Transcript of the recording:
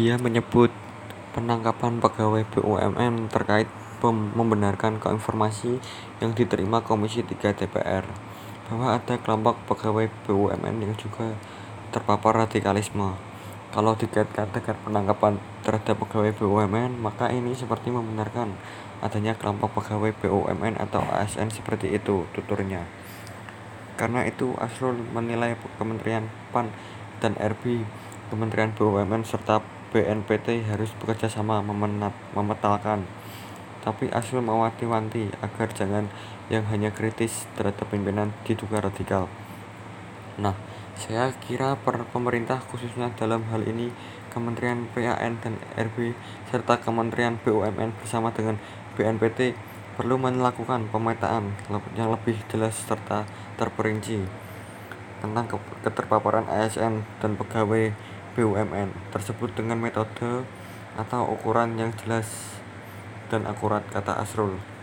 Dia menyebut penangkapan pegawai BUMN terkait membenarkan informasi yang diterima Komisi 3 DPR, bahwa ada kelompok pegawai BUMN yang juga terpapar radikalisme. Kalau dikaitkan dengan penangkapan terhadap pegawai BUMN, maka ini seperti membenarkan adanya kelompok pegawai BUMN atau ASN seperti itu, tuturnya. Karena itu Asrul menilai Kementerian PAN dan RB, Kementerian BUMN serta BNPT harus bekerja sama memetakan. Tapi Asrul mewanti-wanti agar jangan yang hanya kritis terhadap pimpinan diduga radikal. Nah, saya kira pemerintah khususnya dalam hal ini Kementerian PAN dan RB serta Kementerian BUMN bersama dengan BNPT perlu melakukan pemetaan yang lebih jelas serta terperinci tentang keterpaparan ASN dan pegawai BUMN tersebut dengan metode atau ukuran yang jelas dan akurat, kata Asrul.